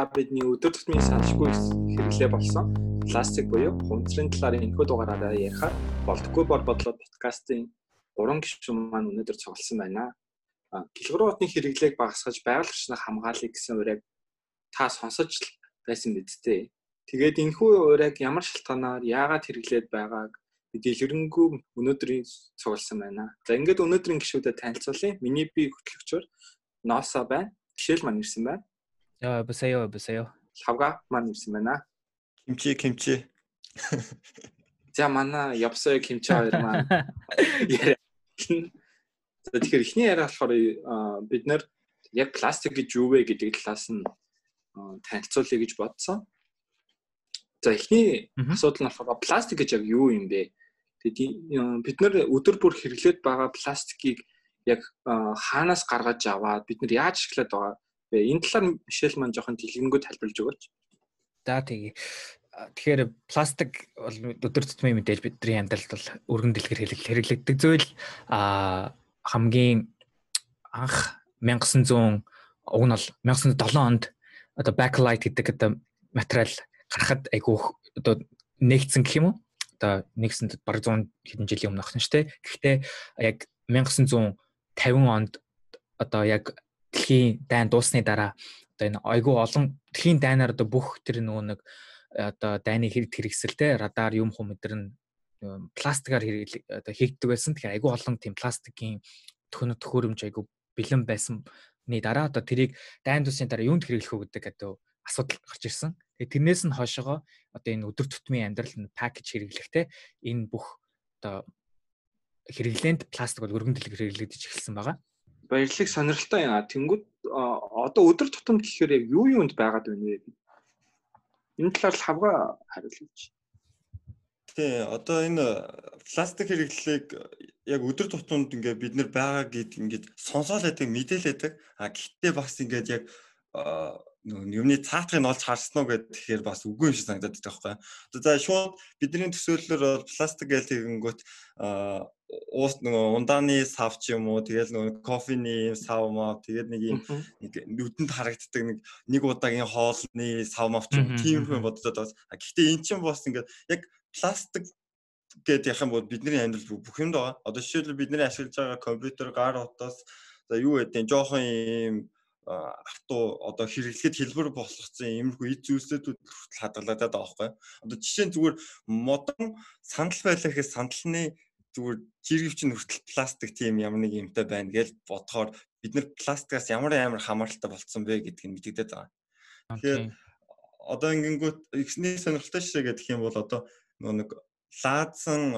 та бидний өдөр тутмын салшгүй хэрэглээ болсон пластик буюу хунцрын талаар энэхүү дугаараараа ярихаар болдгоо бор бодлоо подкастын 3 гишүүн маань өнөөдөр цугласан байна. Гэлгүүр утны хэрэглээг багасгаж байгаль орчны хамгааллыг гэсэн ураг та сонсож байсан бидтэй. Тэгээд энэхүү ураг ямар шалтгаанаар яагаад хэрэглээд байгааг дэлгэрэнгүй өнөөдрийн цугласан байна. За ингээд өнөөдрийн гишүүдэд танилцуулъя. Миний би хөтлөгчөөр Носа байна. Жишээл маань ирсэн байна. Яа, бисаё, бисаё. Лавга маань ирсэн байна. Кимчи, кимчи. За манай явсаа кимчи хоёр маань яриа. За тэгэхээр эхний яриа болохоор бид нэр яг пластик гэж юу вэ гэдэг талаас нь танилцуулъя гэж бодсон. За эхний асуудал нь болохоор пластик гэж яг юу юм бэ? Тэгээд бид нэр өдөр бүр хэрэглээд байгаа пластикийг яг хаанаас гаргаж аваад бид нар яаж ашиглаад байгаа Энэ талаар Мишель маань жоохон дэлгэнгүй тайлбарлаж өгөөч. За тэгье. Тэгэхээр пластик бол өдөр тутмын мэдээж бидний амьдралд бол өргөн дэлгэр хэрэглэгддэг зүйл а хамгийн анх 1900 уг нь бол 1907 онд одоо backlight гэдэг одоо материал гарахад айгүйх одоо нэгдсэн гэх юм уу? Одоо нэгсэнд бараг 100 хэдэн жилийн өмнө ахна шүү дээ. Гэхдээ яг 1950 онд одоо яг дэлхийн дайн дууссаны дараа одоо энэ айгүй олон дэлхийн дайнаар одоо бүх тэр нөгөө нэг одоо дайны хэрэг хэрэгсэлтэй радар юм хум өдр нь пластикаар одоо хийгддэг байсан. Тэгэхээр айгүй олон тийм пластикийн төхөн төхөөрөмж айгүй бэлэн байсны дараа одоо тэрийг дайн дууссаны дараа юунд хэрэглэх үү гэдэг одоо асуудал гарч ирсэн. Тэгээ тэрнээс нь хойшоо одоо энэ өдөр тутмын амьдрал нь пакэж хэрэглэхтэй энэ бүх одоо хэрэглээнд пластик бол өргөн дэлгэр хэрэглэгдэж эхэлсэн байгаа баярлалыг сонирхолтой яа. Тэнгүүд одоо өдөр тутамд гэхээр яг юу юунд байгаад байна вэ? Энэ талаар л хавга хариулж. Тий, одоо энэ пластик хэрэглэлийг яг өдөр тутамд ингээ бид нар байгаа гэд ингээд сонсоол байдаг, мэдээлээдэг. А гэхдээ бас ингээд яг юмны цаатгыг олж харсан уу гэхээр бас үгүй юм шиг санагдаад байгаа байхгүй. Одоо за шууд бидний төсөөллөөр бол пластик гэл тэгэнгүүт уус нөгөө ундааны сав ч юм уу тэгэл нөгөө кофений сав маа тэгээд нэг юм нэг нүдэнд харагддаг нэг нэг удаагийн хоолны сав мав ч юм тийм хүн боддод бас гэхдээ эн чинь бас ингээд яг пластик гэдэг яхан бол бидний амьдрал бүх юмд байгаа. Одоо жишээлбэл бидний ашиглаж байгаа компьютер гар утас за юу гэдэг нь жоохон юм авто одоо хэрэглэхэд хэлбэр болгоцсон иймэрхүү эд зүйлсүүд хүртэл хадгалаад байгаа байхгүй. Одоо жишээ нь зүгээр модон сандал байлаа гэхээс сандалны зүгээр жиргэвч нь хүртэл пластик тийм ямар нэг юмтай байна гэж бодохоор бид нар пластикаас ямар амар хамааралтай болцсон бэ гэдгийг нь мэдэгдээд байгаа. Тэгэхээр одоо ингэнгүүт ихний сонирхолтой шишээ гэх юм бол одоо нэг лаазан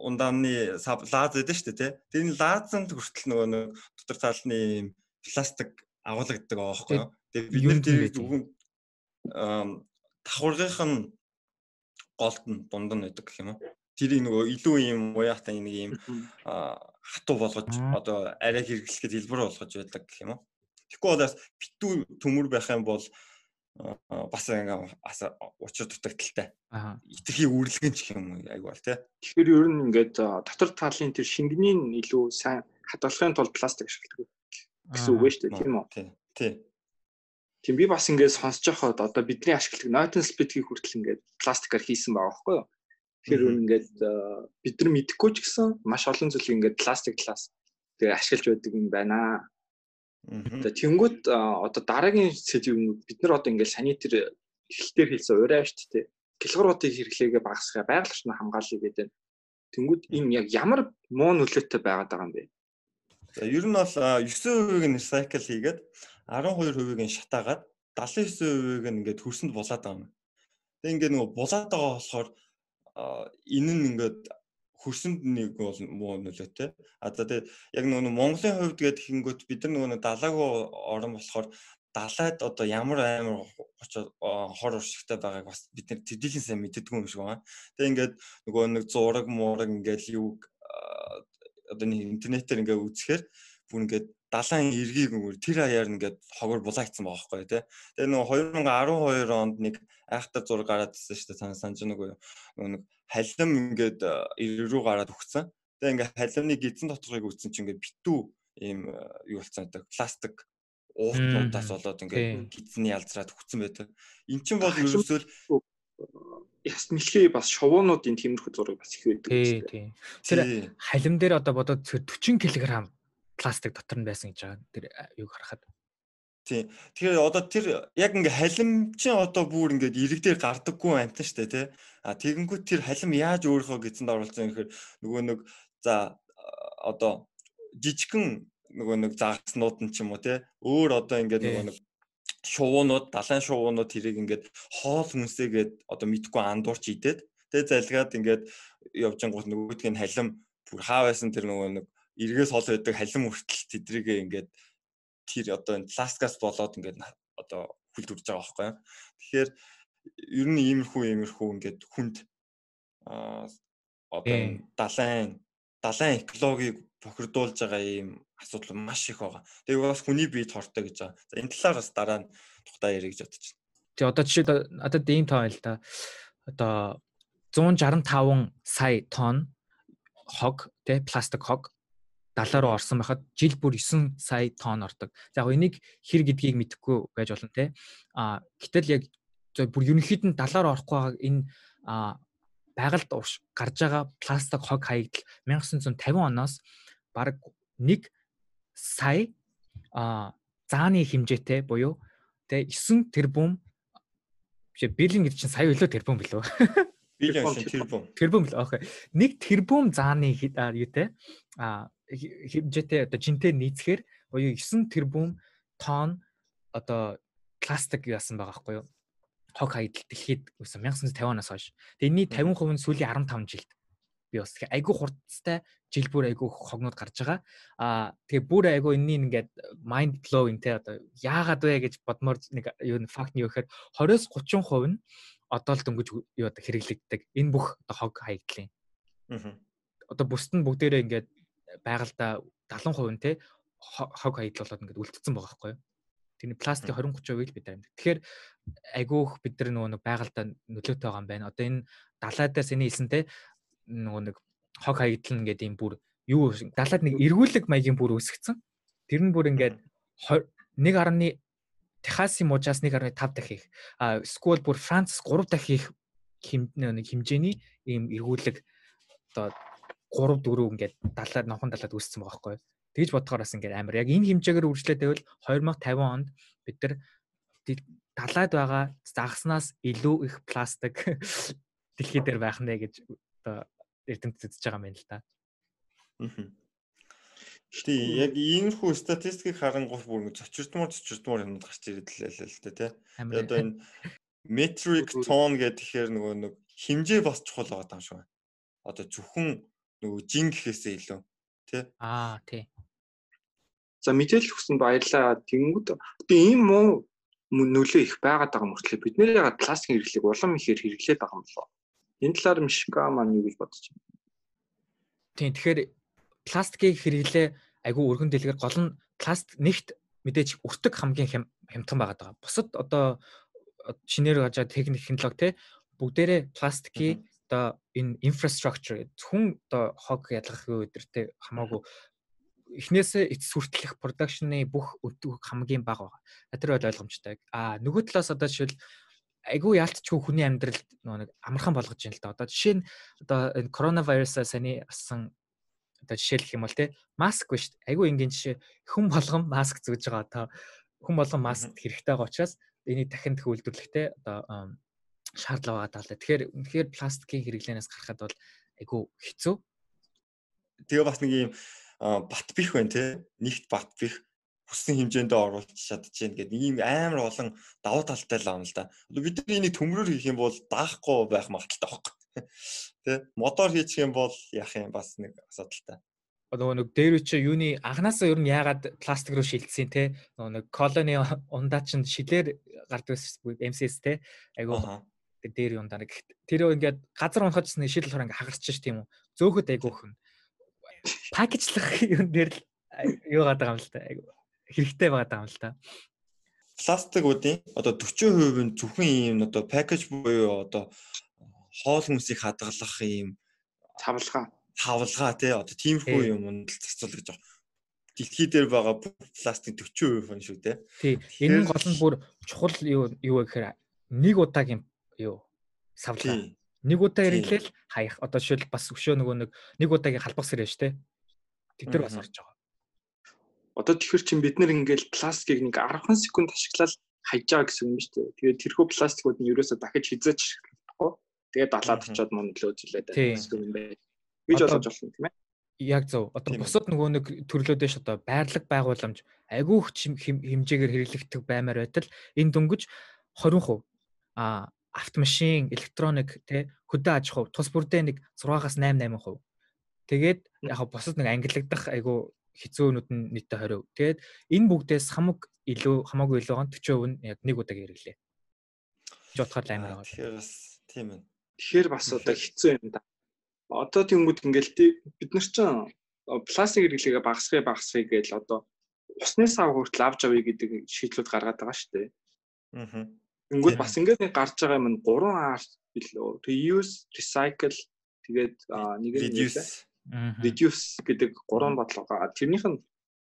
ундааны лааз гэдэг шүү дээ тий. Тэр лаазанд хүртэл нөгөө нэг дотор талны пластик агуулгаддаг байгаа байхгүй юу. Тэгээ бид нар тэрийг зөвхөн давхаргынх нь голд нь дунд нь байдаг гэх юм уу. Тэрийг нөгөө илүү юм уяатай нэг юм хатуу болгож одоо арай хэрэглэхэд хэлбэр болгож байдаг гэх юм уу. Тэгэхгүй болоос битүү төмөр байх юм бол бас ингээм учир дутагдaltaй. Итгэхийг үрлэгэн ч юм айгу бол тий. Тэгэхээр ер нь ингээд дотор талын тэр шингэний илүү сайн хадгалахын тулд пластик ашигладаг гэсэн үг шүү дээ тийм үү? Тий. Тийм би бас ингээд сонсож байхад одоо бидний ашигладаг Norton Split-ийг хүртэл ингээд пластикаар хийсэн байгаа байхгүй юу? Тэгэхээр ингээд бид нар мэдэхгүй ч гэсэн маш олон зүйл ингээд пластик талаас тэгээ ашиглаж байдаг юм байна. Тэгээ тэнгууд одоо дараагийн сэдвүүд бид нар одоо ингээд санитар эхлэлтэр хэлсэн ураа шүү дээ. Гэлгууруудыг хэрэглээгээ багасгах, байгаль орчны хамгааллыг гэдэг. Тэнгүүд энэ яг ямар муу нөлөөтэй байгаад байгаа юм бэ? За ер нь бол 9%-ийг нь recycle хийгээд 12%-ийг нь шатаагаад 79%-ийг нь ингээд хөрсөнд булаад байгаа юм. Тэг ингээд нөгөө булаад байгаа болохоор энэ нь ингээд хөрсөнд нэг бол муу нөлөөтэй. А за тэгээ яг нөгөө Монголын хувьд гээд хингүүт бид нар нөгөө далаагүй орон болохоор далайд одоо ямар амар хор уршигтай байгааг бас бид нар тэдийлэн сайн мэддэггүй юм шиг байна. Тэгээ ингээд нөгөө нэг зураг муураг ингээд юу одоо нэг интернетээр ингээ үзэхээр бүр ингээ далайн эргийг өнгөр тэр хаяар ингээд хогор булаагдсан байгаа байхгүй тий. Тэгээ нөгөө 2012 онд нэг айхтар зураг гараад ирсэн шүү дээ та санаж нүгөө нэг халим ингээд ир рүү гараад өгцөн. Тэгээ ингээ халимны гидсэн доторхыг үзсэн чинь ингээ битүү ийм юу болцсон гэдэг пластик уухтнуудаас болоод ингээд гидсний ялзраад хүцэн байдаг. Эн чинь бол ерөөсөө яс мэлхий бас шовоонуудын тиймэрхүү зураг бас их байдаг тийм тийм. Тэр халим дээр одоо бодоод 40 кг пластик дотор нь байсан гэж байгаа. Тэр юг харахад. Тийм. Тэгэхээр одоо тэр яг ингээ халим чинь одоо бүр ингээд ирэг дээр гардаггүй амтан штэ тий. А тэгэнгүүт тэр халим яаж өөрийнхөө гидсэнд оруулсан гэхээр нөгөө нэг за одоо жижигхэн нөгөө нэг заагаснууд нь ч юм уу тий. Өөр одоо ингээд нөгөө нэг шувуунууд, далайн шувуунууд тэрийг ингээд хоол хүнсээгээд одоо мэдгүй андуурч идээд тэгээ залгаад ингээд явж ангууд нөгөөдг нь халим бүр хаа байсан тэр нөгөө нэг эргээс хол байдаг халим хүртэл тэдрийг ингээд тэр одоо энэ пластикаас болоод ингээд одоо хүлд үрж байгаа байхгүй юу. Тэгэхээр ер нь иймэрхүү иймэрхүү ингээд хүнд одоо далайн далайн экологийг бохирдуулж байгаа ийм асуудал маш их байгаа. Тэгээ бас хүний бие тортой гэж байгаа. За энэ талаар бас дараа нь тухтай ярих гэж бодож байна. Тэгээ одоо жишээд одоо ийм тоо байл та. Одоо 165 сая тонн хог тэ пластик хог далаа руу орсон байхад жил бүр 9 сая тонн ордог. За яг энийг хэр гэдгийг мэдэхгүй байж болно те. А гэтэл яг бүр ерөнхийд нь далаар орохгүй байгаа энэ байгальд гарч байгаа пластик хог хаягдл 1950 оноос баг 1 сая а зааны хэмжээтэй буюу тэ 9 тэрбум биш биллион гэдэг чинь сая өлөө тэрбум билүү. Биллион шин тэрбум. тэрбум. Л окей 1 тэрбум зааны юутэй а хэмжээтэй одоо жинтэй нийцэхээр буюу 9 тэрбум тонн одоо пластик яасан байгаа байхгүй юу? Хог хаягдл дэлхийд үсэн 1950 оноос хойш. Тэгээ энэний 50% нь сүүлийн 15 жилд би бас тэгээ айгүй хурцтай жил бүр айгүй хогнууд гарч байгаа. Аа тэгээ бүр айгүй энэний ингээд mind blowing те одоо яагаад вэ гэж бодмоор нэг юу факт нь юу гэхээр 20-с 30% нь одоо л дөнгөж юу одоо хэрэглэгддэг. Энэ бүх одоо хог хаягдлын. Аа. Одоо бусд нь бүгдээрээ ингээд байгальда 70% нь те хог хаягдл болоод ингээд үлдсэн байгаа байхгүй юу? Тэрний пластик 20 30%-ийг бид амьд. Тэгэхээр айгүйх бид нар нөгөө нэг байгальдаа нөлөөтэй байгаа юм байна. Одоо энэ далайдаас эний хэлсэнтэй нөгөө нэг хог хаягдлан гэдэг юм бүр юу далайд нэг эргүүлэг маягийн бүр үүсгэсэн. Тэр нь бүр ингээд 1.1 Техасын мужаас 1.5 дахих а скул бүр Франц 3 дахих нэг хэмжээний ийм эргүүлэг одоо 3 4 ингээд далаад нохон далаад үүссэн байгаа байхгүй. Тэгж бодохоор бас ингээд амар. Яг энэ хэмжээгээр үржлээд байвал 2050 онд бид нар далаад байгаа загснаас илүү их пластик дэлхий дээр байх нэ гэж одоо эрдэмтэд үзэж байгаа юм байна л да. Гэтэ яг иймэрхүү статистикийг харангуй бүр ингэ цочирдмор цочирдмор юмуд гарч ирэлээ л дээ тий. Одоо энэ metric ton гэхээр нөгөө нэг хэмжээ бас чухал байгаа юм шиг байна. Одоо зөвхөн нөгөө жин гэхээсээ илүү тий. Аа тий. За мэдээлэл өгсөн баярлалаа. Тэнгүүд одоо ийм муу нөлөө их байгаад байгаа мөртлөө бид нэр ягаад пластикийн хэрэглээг улам ихээр хэрэглээд байгаа юм болоо. Энэ талаар Мишка маань юу гэж бодож байна? Тийм тэгэхээр пластикийг хэрэглээ айгүй өргөн дэлгэр гол нь пласт нэгт мэдээж өртөг хамгийн хямдхан байгаа. Бусад одоо шинээр гажаа техник технологи те бүгдээрээ пластикийг одоо энэ infrastructure зөвхөн одоо хог ялгах өдөртэй хамаагүй эхнээсээ эцэс хүртэлх production-ы бүх өдөрт хамгийн бага байгаа. Тэр бол ойлгомжтой. А нөгөө талаас одоо жишээл айгүй яалтчгүй хүний амьдралд нэг амархан болгож байна л да. Одоо жишээ нь одоо энэ коронавирусаа саний асан одоо жишээлх юм бол те маск биш айгүй энгийн жишээ хүн болгон маск зүүж байгаа одоо хүн болгон маск хэрэгтэй байгаа учраас энийг дахин дэх үйлдвэрлэхтэй одоо шаардлага байгаа даа. Тэгэхээр үнэхээр пластикийн хэрэглэнээс гарахад бол айгүй хэцүү. Тэгээ бас нэг юм бат бих байна те. Нэгт бат бих хүссэн хэмжээндээ оруулж чадчихээн гэдэг. Ийм амар олон давуу талтай л юм л да. Бид нар энийг төмрөөр хийх юм бол даахгүй байх магадaltaй байхгүй. Тэ мотор хийчих юм бол яах юм бас нэг асуудалтай. Нөгөө нэг дээр чи юуны анханасаа ер нь яагаад пластик руу шилжсэн те нөгөө нэг колони ундаа чин шилээр гардаг MCS те айгу дээр юундаа нэг тэр ингээд газар унахажсэн шил болохоор ингээ хагарч ш тийм үү? Зөөхөд айгуух юм пакэжлах юм дээр л юу гадаг юм л та айгу хэрэгтэй байгаа юм л та. Пластикуудын одоо 40% нь зөвхөн ийм одоо пакэж буюу одоо хоол хүнсийг хадгалах ийм цавлгаа хавлгаа тий одоо тиймэрхүү юмд зарцуул гэж байгаа. дэлхий дээр байгаа пластик 40% нь шүү дээ. Тий. Энэ нь гол нь бүр чухал юу юу вэ гэхээр нэг удаагийн юу савлаа. Нэг удаа хэрэглээл хаях. Одоо жишээл бас өшөө нөгөө нэг нэг удаагийн халбах сэрэ шүү дээ. Тэд нар бас орж байгаа. Одоо тэгэхээр чин бид нэр ингээл пластикийг нэг 10 секунд ашиглаад хайж байгаа гэсэн юм шүү дээ. Тэгээд тэрхүү пластикууд нь ерөөсөө дахиж хизээч ашиглахгүй. Тэгээд далаад очиод мөн нөлөө үзүүлээд байсан юм байна. Гэж ойлгож байна тийм ээ яг зөв. Одоо бусад нөгөө нэг төрлөөдөө ш одоо байрлал байгууламж айгүй хэмжээгээр хэрэглэгдэх баймаар байтал энэ дөнгөж 20% а автомашин, электроник тэ хөдөө аж ахуй тус бүрдээ нэг 6-аас 8 8%. Тэгээд яг бусад нэг ангиллагдах айгүй хэцүүнүүд нь нийтдээ 20%. Тэгээд энэ бүгдээс хамаг илүү хамаагүй илүү гон 40% нь яг нэг удаа хэрэглээ. Гэж бодоход амар байгаа. Тэгэхээр бас тийм ээ. Тэгэхээр бас одоо хэцүү юм да одоо тэнгууд ингээл бид нар чинь пластик хэрэглээгээ багасгахыг багасгахыг гээл одоо усны сав хүртэл авч авъя гэдэг шийдлүүд гаргаад байгаа шүү дээ. Аа. Тэнгүүд бас ингээд нэг гарч байгаа юм 3 R билүү. Reuse, recycle тэгээд нэг нь reduce reduce гэдэг гурван бодлого байгаа. Тэрнийх нь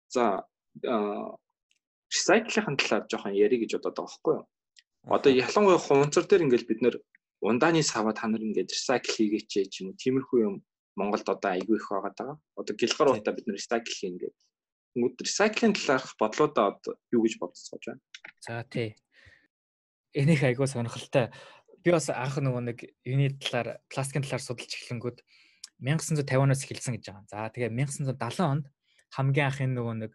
за recycle-ийн талаар жоохон ярих гэж бодоод байгаа байхгүй юу? Одоо ялангуяа хуванцар дээр ингээд бид нэр ундааны саваа та нар ингээд recycle хийгээч ч юм уу тиймэрхүү юм Монголд одоо айгүй их байгаа даа. Одоо гэлхар удаа бид нэр recycle хийн гэдэг. Тэнгүүд recycling талаарх бодлоодоо одоо юу гэж бодцоож байна? За тий. Энийг айгүй сонирхолтой. Би бас анх нөгөө нэг юуны талаар пластикийн талаар судалж эхлэнгүүд 1950-аас эхэлсэн гэж байгаа. За тэгээ 1970 онд хамгийн анхын нөгөө нэг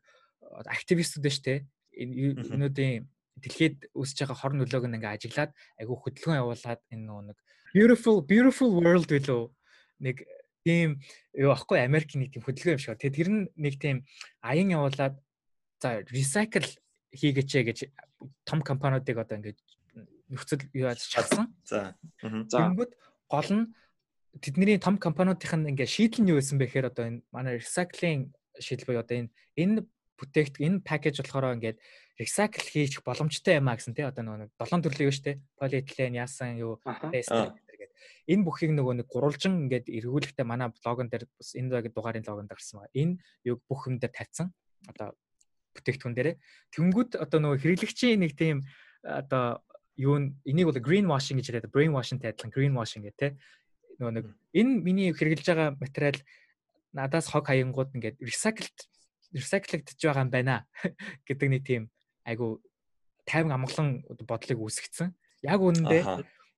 активистүүд шүү дээ. Энэ өнөөдрийн дэлхийд үсэж байгаа хор нөлөөг ингээ ажиглаад айгүй хөдөлгөөн явуулаад энэ нэг beautiful beautiful world билүү нэг тийм юу ахгүй Америк нэг тийм хөдөлгөөн юм шиг. Тэгээ тэр нь нэг тийм аян явуулаад за recycle хийгээч гэж том компаниудыг одоо ингээ нөхцөл юу яаж чадсан. За. Тэгэнгүүт гол нь тэдний том компаниудын ингээ шийдэл нь юу байсан бэ гэхээр одоо энэ манай recycling шийдэл буюу одоо энэ энэ бүтээгт энэ пакэж болохоор ингээд recycle хийж боломжтой юм а гэсэн тий одоо нэг долоон төрлийг шүү дээ полиэтилен яасан юу пластик гэдэг. Энэ бүхийг нөгөө нэг гурвалжин ингээд эргүүлэхдээ манай блогон дээр бас энэ дугаарын логон дээр гарсан байна. Энэ юг бүх юм дээр тавьсан. Одоо бүтээгдэхүүн дээрээ. Тэнгүүд одоо нөгөө хэрэглэгчийн нэг тийм одоо юу энийг бол green washing гэж яриад brain washing тайлбар green washing гэх тий нөгөө нэг энэ миний хэрэглэж байгаа материал надаас хог хаянгууд ингээд recycled recycled байгаа юм байна гэдэг нэг тийм айгу тайван амгалан бодлыг үүсгэсэн. Яг үнэндээ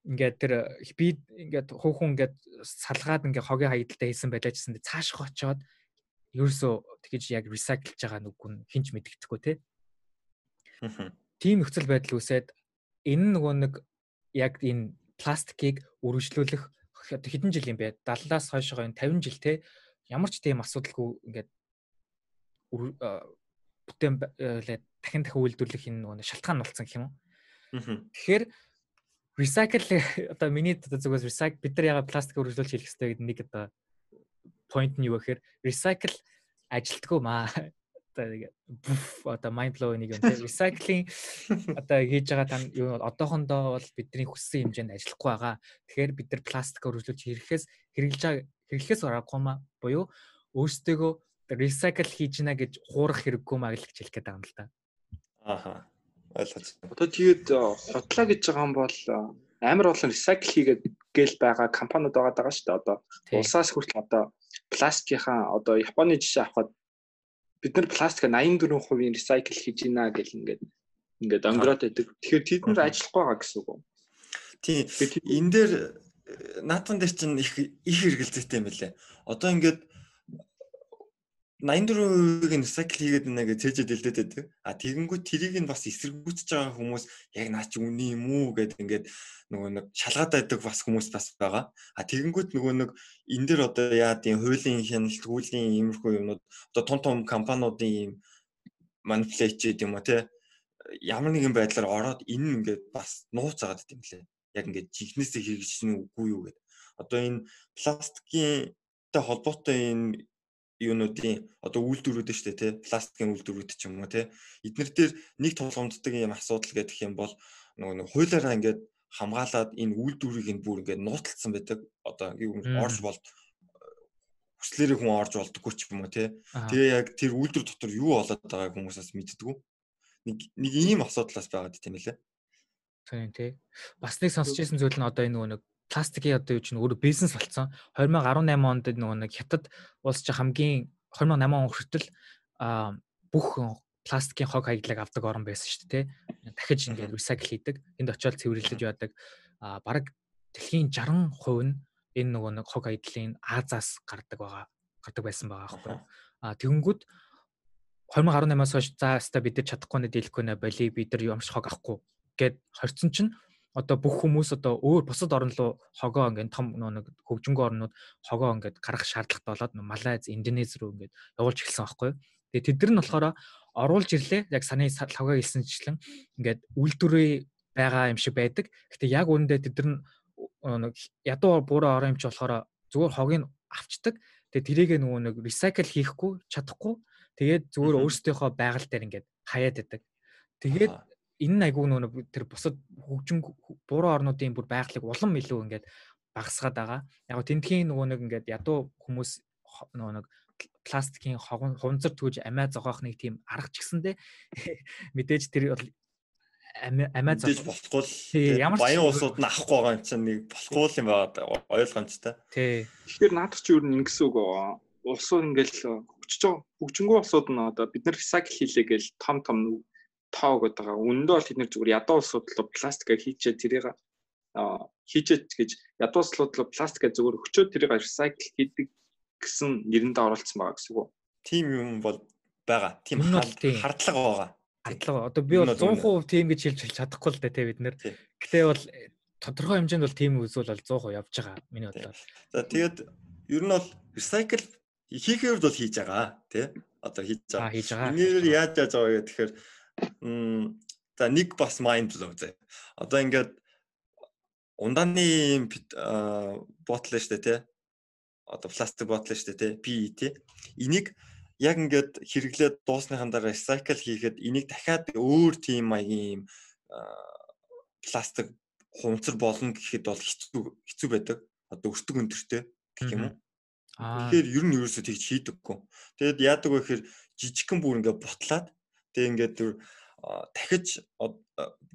ингээд тэр би ингээд хүүхэн ингээд салгаад ингээд хогийн хаягдaltaй хийсэн байлаа гэсэн цааш очоод ерөөсөө тэгэж яг recycleж байгаа нүг нь хинч мэддэхгүй те. Тийм нөхцөл байдал үүсээд энэ нөгөө нэг яг энэ пластикийг үргэлжлүүлэх хэдэн жил юм бэ? 70-аас хойшоо энэ 50 жил те ямар ч тийм асуудалгүй ингээд бүтээн дахин дахин үйлдвэрлэх энэ нөгөө шалтгаан болсон гэх юм уу. Тэгэхээр recycle одоо миний зүгээс recycle бид нар яга пластик үргэлжлүүлж хийх хэрэгтэй гэдэг нэг одоо point нь юу гэхээр recycle ажилтгүй маа одоо одоо mind blow нэг юм тийм recycling одоо хийж байгаа тань юу одоохондоо бол бидний хүссэн хэмжээнд ажиллахгүй байгаа. Тэгэхээр бид нар пластик үргэлжлүүлж хэрэглэхээс байгаа хэрэглэхээс гарахгүй маа буюу өөрсдөө recycle хийж гинэ гэж хуурах хэрэггүй маа гэж хэлэх гээд байгаа юм л да. Ааха. Ойлгож. Одоо тэгээд э, хотлаа гэж байгаа юм бол э, амар олон recycle хийгээд гээл байгаа компаниуд байгаа даа шүү дээ. Одоо улсаас хүртэл одоо пластикийнхаа одоо Японы жишээ авахад бид нар пластик 84% recycle хийж гинэ гэл ингээд ингээд онгороод байдаг. Тэгэхээр тэд нар ажиллахгүй байгаа гэсэн үг үү? Тийм. Энэ дээр э, наатан дээр чинь их их хэрэгэлзээтэй юм лээ. Одоо ингээд 84%-ийг нь recycle хийгээд байна гэж цээжэд дэлдэт байдаг. А тэгэнгүүт тэрийг нь бас эсэргүүцэж байгаа хүмүүс яг наа чи үний юм уу гэдэг ингээд нөгөө нэг шалгаад байдаг бас хүмүүс бас байгаа. А тэгэнгүүт нөгөө нэг энэ дэр одоо яа тийм хуулийн хяналт, хуулийн иймэрхүү юмнууд одоо том том компаниудын ийм манипуляц гэдэг юм уу те ямар нэгэн байдлаар ороод энэ ингээд бас нууцаагаад идэм лээ. Яг ингээд жихнээсээ хэрэгжиж нь үгүй юу гэдэг. Одоо энэ пластикийн холбоотой энэ юунуудын одоо үйлдвэрүүд шүү дээ тий пластикийн үйлдвэрүүд ч юм уу тий эднэр дээр нэг тулгамддаг юм асуудал гэдэг юм бол нөгөө нэг хуулиараа ингээд хамгаалаад энэ үйлдвэрийг нь бүр ингээд нууцлцсан байдаг одоо юу орж бол хүслээрээ хүн орж болдоггүй ч юм уу тий. Тэгээ яг тэр үйлдвэр дотор юу болоод байгааг хүмүүсээс мэддэггүй. Нэг нэг ийм асуудлаас байгаад тийм ээ. Тийм тий. Бас нэг сонсч ирсэн зүйл нь одоо энэ нөгөө нэг пластикийн одоо юу чинь өөрөө бизнес болсон. 2018 онд нөгөө нэг хятад улс чи хамгийн 2008 он хүртэл бүх пластикийн хог хаяглаг авдаг орн байсан шүү дээ. Дахиж ингээд recycle хийдэг. Энд очиод цэвэрлэж яадаг. А бараг дэлхийн 60% нь энэ нөгөө нэг хог хаядлын Азаас гардаг байгаа гардаг байсан байгаа аахгүй. А тэгэнгүүт 2018-аас хойш за хаста бид нар чадахгүй нэ дийлэхгүй нэ боли бид нар юмш хог авахгүй гэд хорцсон чинь одоо бүх хүмүүс одоо өөр бусад орн руу хогоо ингээд том нэг хөгжингөө орнууд хогоо ингээд гарах шаардлагатай болоод Малайз, Индонез рүү ингээд явуулж эхэлсэн байхгүй. Тэгээ тэд нар нь болохоор оруулж ирлээ. Яг саний хогоо хэлсэнчлэн ингээд үйлдвэрээ байгаа юм шиг байдаг. Гэтэ яг үүндээ тэд нар нэг ядуу буураа ороо юм чи болохоор зүгээр хогийг авчдаг. Тэгээ тэрийг нөгөө нэг recycle хийхгүй чадахгүй. Тэгээд зүгээр өөрсдийнхөө байгаль дээр ингээд хаяад байдаг. Тэгээд энэ айгүй нөгөө тэр бусад хөгжин буураа орнуудын бүр байгалыг улам илүү ингээд багасгаад байгаа. Яг нь тентхийн нөгөө нэг ингээд ядуу хүмүүс нөгөө нэг пластикийн хуванцар түүж амиа зогоох нэг тийм арга ч гэсэндэ мэдээж тэр бол амиа зогсож болохгүй л баян улсууд нь авахгүй байгаа юм чинь нэг болохгүй юм байгаа ойлгомжтой. Тий. Тэгэхээр наадах чи юу нэгсэн үг улсууд ингээл хөгжиж байгаа хөгжингөө улсууд нь одоо бид нар recycle хийлээ гэж том том тоо өгöd байгаа. Үндэ бол тэд нар зүгээр ядуу улсууд л пластикаа хийчээ тэрийг хийчээ гэж ядуу улсууд л пластикаа зүгээр өчөөд тэрийг recycle хийдэг гэсэн нэрэндээ оролцсон байгаа гэсэн үг. Тим юм бол байгаа. Тим хардлага байгаа хадлага. Одоо би бол 100% тийм гэж хэлж чадахгүй л да те бид нэр. Гэтэ бол э, тодорхой хэмжээнд бол тийм үзүүл бол 100% явж байгаа миний бодлоор. За тэгээд ер нь бол recycle хийхээр бол хийж байгаа тий. Одоо хийж байгаа. хийж байгаа. Энээр яаж яаж байгаа гэх тэгэхээр за нэг бас mind blow зэ. Одоо ингээд ундааны юм ботл штэ тий. Одоо пластик ботл штэ тий. PET. Энийг яг ингээд хэрэглээд дуусныхан дараа recycle хийхэд энийг дахиад өөр тийм маягийн пластик хунцар болно гэхэд бол хэцүү хэцүү байдаг. Одоо өртөг өндөртэй гэх юм уу. Тэгэхээр ер нь ерөөсөө тэгж хийдэггүй. Тэгэд яадаг вэ гэхээр жижигхэн бүр ингээд бутлаад тэг ингээд дахиж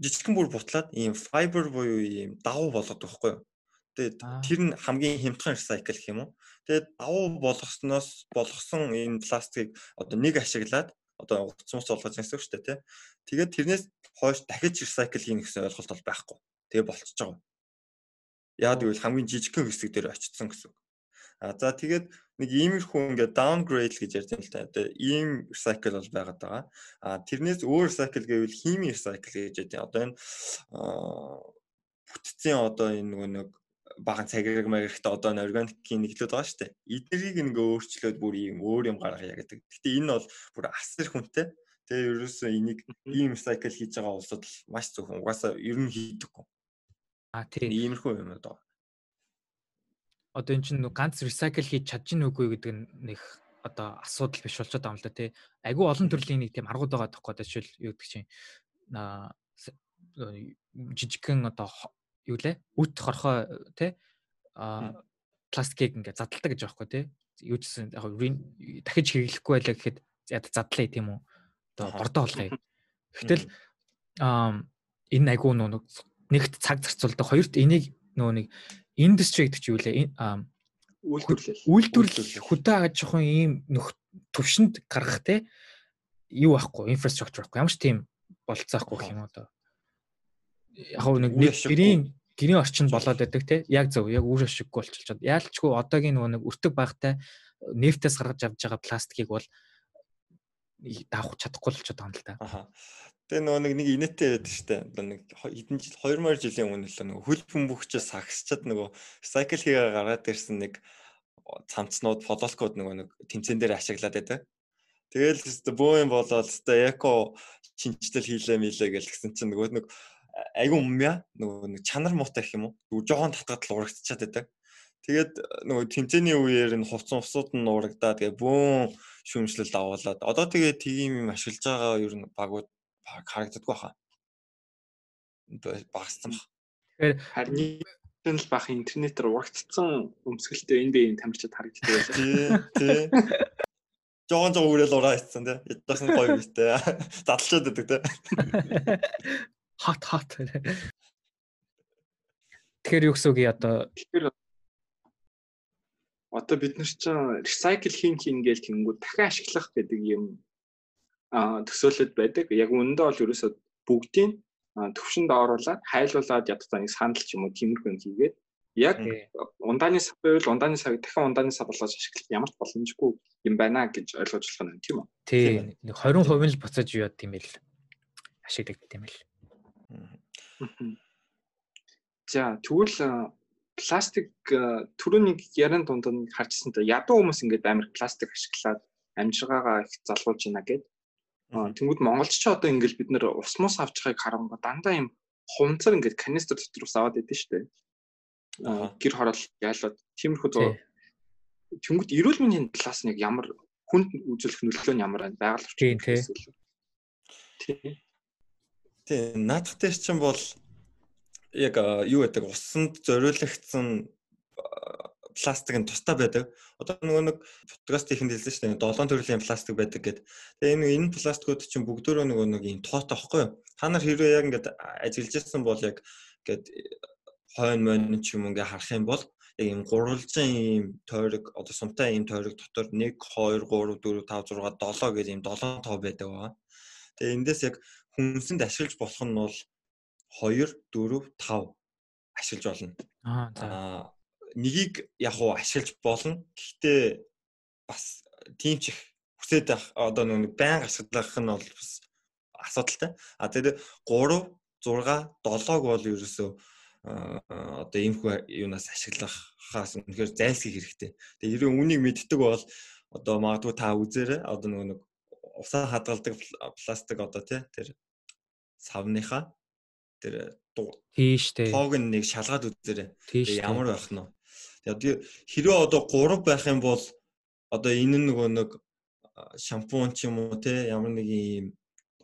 жижигхэн бүр бутлаад ийм fiber буюу ийм давуу болгоод байхгүй юу. Тэгээд тэр нь хамгийн хямдхан recycle гэх юм уу. Тэгээд давуу болгосноос болгосон энэ пластикийг одоо нэг ашиглаад одоо уцмус болгож гэсэн үг шүү дээ тий. Тэгээд тэрнээс хойш дахиж recycle хийнэ гэсэн ойлголт бол байхгүй. Тэгээ болчихж байгаа. Яагаад гэвэл хамгийн жижигхэн хэсэг дээр очсон гэсэн үг. А за тэгээд нэг иймэрхүү ингээд downgrade гэж байна л та. Одоо ийм recycle бол байгаад байгаа. А тэрнээс өөр recycle гэвэл хими recycle гэж ядیں۔ Одоо энэ бүтцийн одоо энэ нөгөө нэг баган цагираг маягтай одоо н органикийн нэглүүд байгаа шүү дээ. Эднэрийг ингээ өөрчлөөд бүр ийм өөр юм гаргая гэдэг. Гэхдээ энэ бол бүр асар хүнтэй. Тэгээ ерөөсөө энийг ийм cycle хийж байгаа улсууд маш зөвхөн угаасаа ер нь хийдэггүй. А тийм иймэрхүү юм одоо. Одоо эн чинь ганц recycle хийж чадчих нүггүй гэдэг нэг одоо асуудал биш болчиход байгаа юм л да тий. Айгүй олон төрлийн нэг тийм аргууд байгаа тоххой жишээл юу гэдэг чинь аа жижигхэн одоо юу лээ? Үт хорхоо тий. А пластикийг ингээд задалдаг гэж аахгүй тий. Юу гэсэн яг дахиж хэрэглэхгүй байлаа гэхэд яд задлаа тийм үү? Одоо бордоо болгоё гэтэл энэ айгуу нөө нэгт цаг зарцуулдаг хоёрт энийг нөө нэг индастри гэдэг чинь юу лээ? Үйлдвэрлэл. үйлдвэрлэл. Хөдөө аж ахуйн ийм нөх төвшөнд гаргах те юу байхгүй инфраструктур байхгүй ямар ч тийм болцоохгүй юм одоо. Яг нэг нэг гэрийн гэрийн орчинд болоод байдаг те. Яг зөв яг үр ашиггүй болчиход яалчгүй одоогийн нөгөө нэг өртөг багтай нефтээс гаргаж авч байгаа пластикийг бол давах чадахгүй болчиход байгаа юм л да. Тэгээ нөгөө нэг нэг инээтэй байдаг штэ. Одоо нэг хэдэн жил 2000 жилийн өмнө л нөгөө хөл бөмбөгчөөс сагсчаад нөгөө cycle хийгээ гаргаад ирсэн нэг цамцнууд фололкод нөгөө нэг тэмцэн дээр ашиглаад байдаг. Тэгэл өстө бөө юм болоод өстө эко шинжтэл хийлээ милээ гэл гисэн чинь нөгөө нэг айгүй умья нөгөө нэг чанар муутай гэх юм уу. Жохон татгаад л урагтчаад байдаг. Тэгээд нөгөө тэмцээний үеэр нь хувцсан усууд нь урагдаа тэгээ бүүн шүүмжлэл давуулаад одоо тэгээ тийм юм ашиглаж байгаа ер нь багууд харагддаггүй хаа. Багассан баг. Тэгэхээр харин л бах интернетээр урагдцсан өмсгөлтэй энэ биеийн тамирчид харагддаг байлаа. Тий, тий. Жогон жоо үрэл ураа ицсэн тий. Ядсан гоё бистэй. Задлчаад байдаг тий. Хот хот. Тэгэхээр юу гэсэн үг одоо Тэгэхээр одоо бид нар чинь recycle хийн хийн гээл тэнгүүд дахин ашиглах гэдэг юм төсөөлөд байдаг. Яг үнэндээ бол ерөөсөө бүгдийг төвшөнд оруулаад хайлуулад ядтаа нэг санал ч юм уу тиймэрхүү юм хийгээд яг ундааны сав байвал ундааны савыг дахин ундааны сав болгож ашиглах ямар ч боломжгүй юм байна гэж ойлгож болох нь тийм үү? Тий. Нэг 20% л буцаж юу яд тийм л ашиглагддаг юм л. За тэгвэл пластик түрүүний яран дунд нь харчихсан та ядуу хүмүүс ингээд амар пластик ашиглаад амжиргаагаа их залгуулж байна гэд Тэнгүүд Монголч ч одоо ингээл бид нэр ус мус авч байгааг харангуй дандаа юм хумцар ингээд канистр дотор ус аваад идэв штэ. Гэр хороол яалаад тиймэрхүү зөө. Тэнгүүд эрүүл мэндийн талаас нь ямар хүнд үзүүлэх нөлөө нь ямар байна? Байгаль орчин тий. Тий. Наадах дээр чинь бол яг юу гэдэг усанд зориулагдсан пластик нь тустай байдаг. Одоо нөгөө нэг подкаст ихэнд хэлсэн шүү дээ. Долоон төрлийн пластик байдаг гэд. Тэгээ энэ энэ пластикууд чинь бүгдөө нөгөө нэг юм тоотой аахгүй юу? Та нар хэрвээ яг ингээд ажиллаж ирсэн бол яг ингээд хойно мойн ч юм ингээ харах юм бол яг юм гурвалжин ийм тойрог одоо сумтай ийм тойрог дотор 1 2 3 4 5 6 7 гэж ийм 7 тоо байдаг байгаа. Тэгээ эндээс яг хүнсэнд ашиглаж болох нь бол 2 4 5 ашиглаж болно. Аа за нэгийг яг уу ашиглаж болно. Гэхдээ бас тийм ч их хүсээд байх одоо нэг байн ашиглах нь бол бас асуудалтай. А тэр 3 6 7-г бол ерөөсөө одоо иймхүү юунаас ашиглахаас үнэхээр зайлсхийх хэрэгтэй. Тэгээ ерөө үнийг мэддэг бол одоо магадгүй та үзээрэй одоо нөгөө нэг усаа хадгалдаг пластик одоо тий тэр савныхаа тэр тийш тий тоог нэг шалгаад үзээрэй. Ямар байх нь? Тэгээд хэрвээ одоо 3 байх юм бол одоо энэ нөгөө нэг шампунь ч юм уу те ямар нэг юм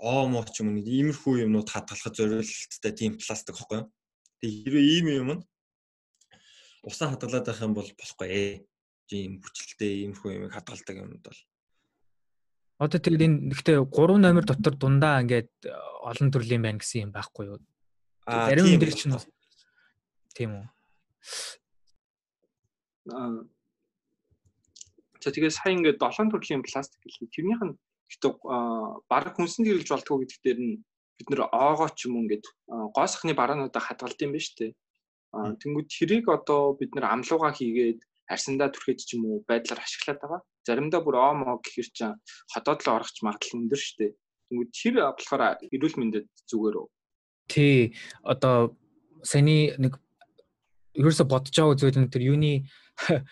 оомо ч юм уу нэг иймэрхүү юмнууд хадгалахад зориулттай тийм пластик хэвгүй. Тэгээд хэрвээ ийм юм нь усаа хадгалаад байх юм бол болохгүй ээ. Тийм хүчлэлтэй иймэрхүү юм хадгалдаг юмуд бол Одоо тэгээд энэ гэхдээ 3 номер дотор дундаа ингээд олон төрлийн байна гэсэн юм байхгүй юу? Зарим энэ чинь тийм үү. За тэгээ сая ингээд долоон төрлийн пластик гэлээ. Тэрнийх нь гэдэг баг хүнсэнд хэрэглэж болтгоо гэдэг дээр нь бид нэр оогоо ч юм уу ингээд гоосхны бараануудаа хадгалд юм ба штэ. Тэнгүүд тэрийг одоо бид нэр амлууга хийгээд арсандаа түрхэж ч юм уу байдлаар ашиглаад байгаа. Заримдаа бүр оомо гэхэр чинь ходоод л орохч магадлал өндөр штэ. Тэнгүүд тэр болохоор эрүүл мэндэд зүгээр үү? Тий. Одоо саяны нэг ерөөсө бодож байгаа зүйл нь тэр юуны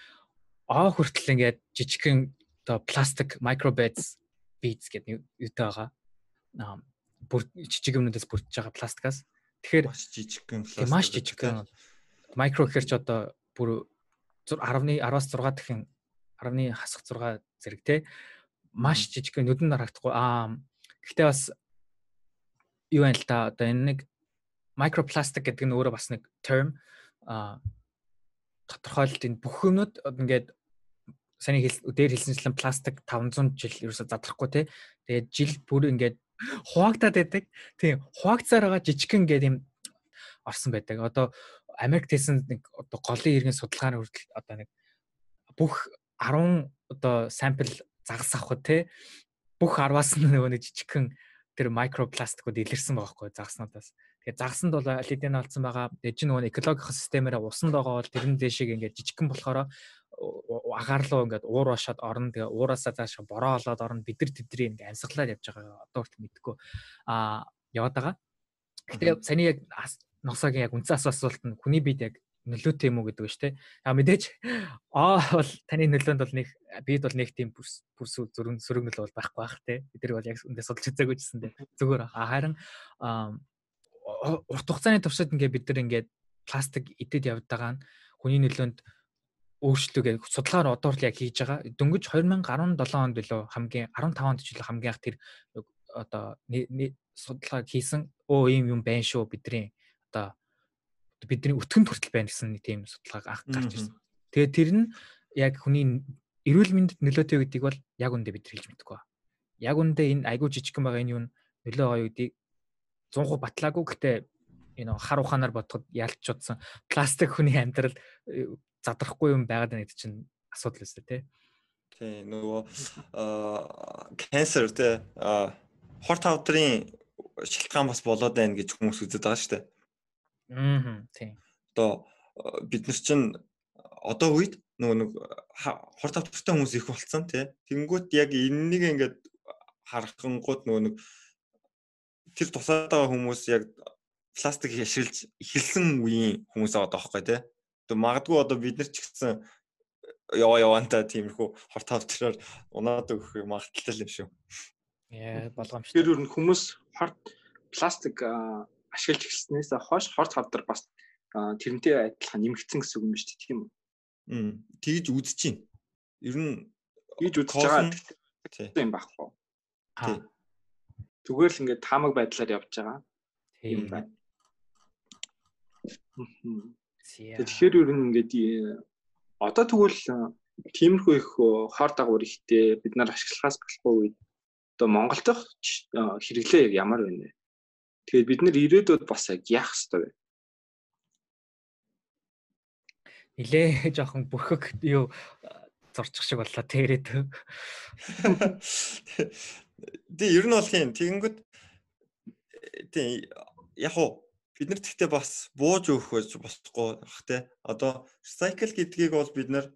аа хүртэл ингээд жижигхэн оо пластик microbeads beads гэдэг юутай байгаа. Аа бүр жижиг юмнуудаас бүрдэж байгаа пластикаас. Тэгэхээр маш жижигхэн пластик. Маш жижигхэн. Micro гэхэр ч одоо бүр 10-ны 10-аас 6 дахин 10-ны хасах 6 зэрэг те маш жижигхэн нүдэнд харагдахгүй. Аа гэхдээ бас юу юм л та одоо энэ нэг microplastic гэдэг нь өөрөө бас нэг term а тодорхойлолт энэ бүх юмнууд ингээд саний хэл дээр хэлсэнчлэн пластик 500 жил ерөөсө задрахгүй те. Тэгээд жил бүр ингээд хуваагдаад байдаг. Тийм хуваагцаар байгаа жижигхэн ингээд юм орсон байдаг. Одоо Америк тэсэн нэг одоо голын иргэн судалгааны хүртэл одоо нэг бүх 10 одоо сампл загас авах те бүх 10-аас нь нөгөө нэг жижигхэн тэр микропластикууд илэрсэн байгаа хгүй загаснуудаас. Тэгээд загсанд бол алидин алдсан байгаа. Тэгээд чи нөгөө экологийн системээр усанд байгаа бол тэрэн дэшиг ингээд жижигхэн болохоор агаарлуу ингээд уур башаад орно. Тэгээ уураасаа цааш бороо олоод орно. Бид нар тэдний ингээд амьсгалаад явж байгаа одоо хүртэл мэдгүй аа яваад байгаа. Гэтэ саний яг носоогийн яг үндсэн асуулт нь хүний бид яг нөлөөтэй юм уу гэдэг ба шүү дээ. А мэдээж аа бол таны нөлөөнд бол нэг бид бол нэг тийм бүрс зүрх сөрөг нөлөө бол байхгүй бах те. Бид нар бол яг үндэ судалж үзээгүй гэсэн дээ. Зүгээр. Харин урт хугацааны туршид ингээ бид нар ингээд пластик идэд явж байгаа нь хүний нөлөөнд өөрчлөлтөө судалгаар одоо л яг хийж байгаа. Дөнгөж 2017 онд билүү хамгийн 15 онд ч билүү хамгийн их тэр одоо судалгаа хийсэн өө ийм юм байна шүү бидний одоо бидний өтгөн хүртэл байна гэсэн нэг тийм судалгааг анх гарч ирсэн. Тэгээд тэр нь яг хүний эрүүл мэндэд нөлөөтэй гэдгийг бол яг үндэ бид хэлж мэдэхгүй. Яг үндэ энэ айгуу жижигхэн байгаа энэ юу нөлөө гоё гэдгийг 100% батлаагүй гэхдээ энэ хар ухаанаар бодоход ялч чудсан пластик хүний амьдрал э, задрахгүй юм байгаад байна гэдэг чинь асуудал өстэй тий. Тий нөгөө канцер тий хорт хавдрын шалтгаан бас болоод байна гэж хүмүүс үздэг байгаа шүү дээ. Аа тий. Одоо бид нар чинь одоо үед нөгөө нэг хорт хавдртай хүмүүс их болцсон тий. Тэнгүүт яг энэнийг ингээд харахангууд нөгөө нэг тэр тусаад байгаа хүмүүс яг пластик яшилж эхэлсэн үеийн хүмүүс байгаа даахгүй тий. Тэгээ магадгүй одоо бид нар ч гэсэн яваа яваанта тиймэрхүү хорт хавдраар унаад өгөх магадaltaй юм шүү. Яа болгоомжтой. Тэр юу хүмүүс хорт пластик ашиглаж эхэлснээс хойш хорт хавдар бас тэрнтэй адилхан нэмэгдсэн гэсэн үг юм шүү дээ тийм үү? Мм тэгж үзэж чинь. Ер нь тэгж үзэж байгаа тийм байхгүй. Тий. Зүгээр л ингээд таамаг байдлаар явж байгаа. Тийм байна. Тэгэхээр ер нь ингээд одоо тэгвэл тиймэрхүү их хор дагавар ихтэй бид нар ашиглахаас болохгүй үед одоо Монгол дахь хэрэглээ яг ямар байна вэ? Тэгээд бид нар ирээдүйд бас яг яах ёстой вэ? Нилээ жоохон бүрхэг юу зорчих шиг боллоо тэрээд. Тэ ер нь бол юм. Тэгэнгүүт тий яг уу бид нар тэгтээ бас бууж өгөхөж болохгүй бах те. Одоо recycle гэдгийг бол бид нар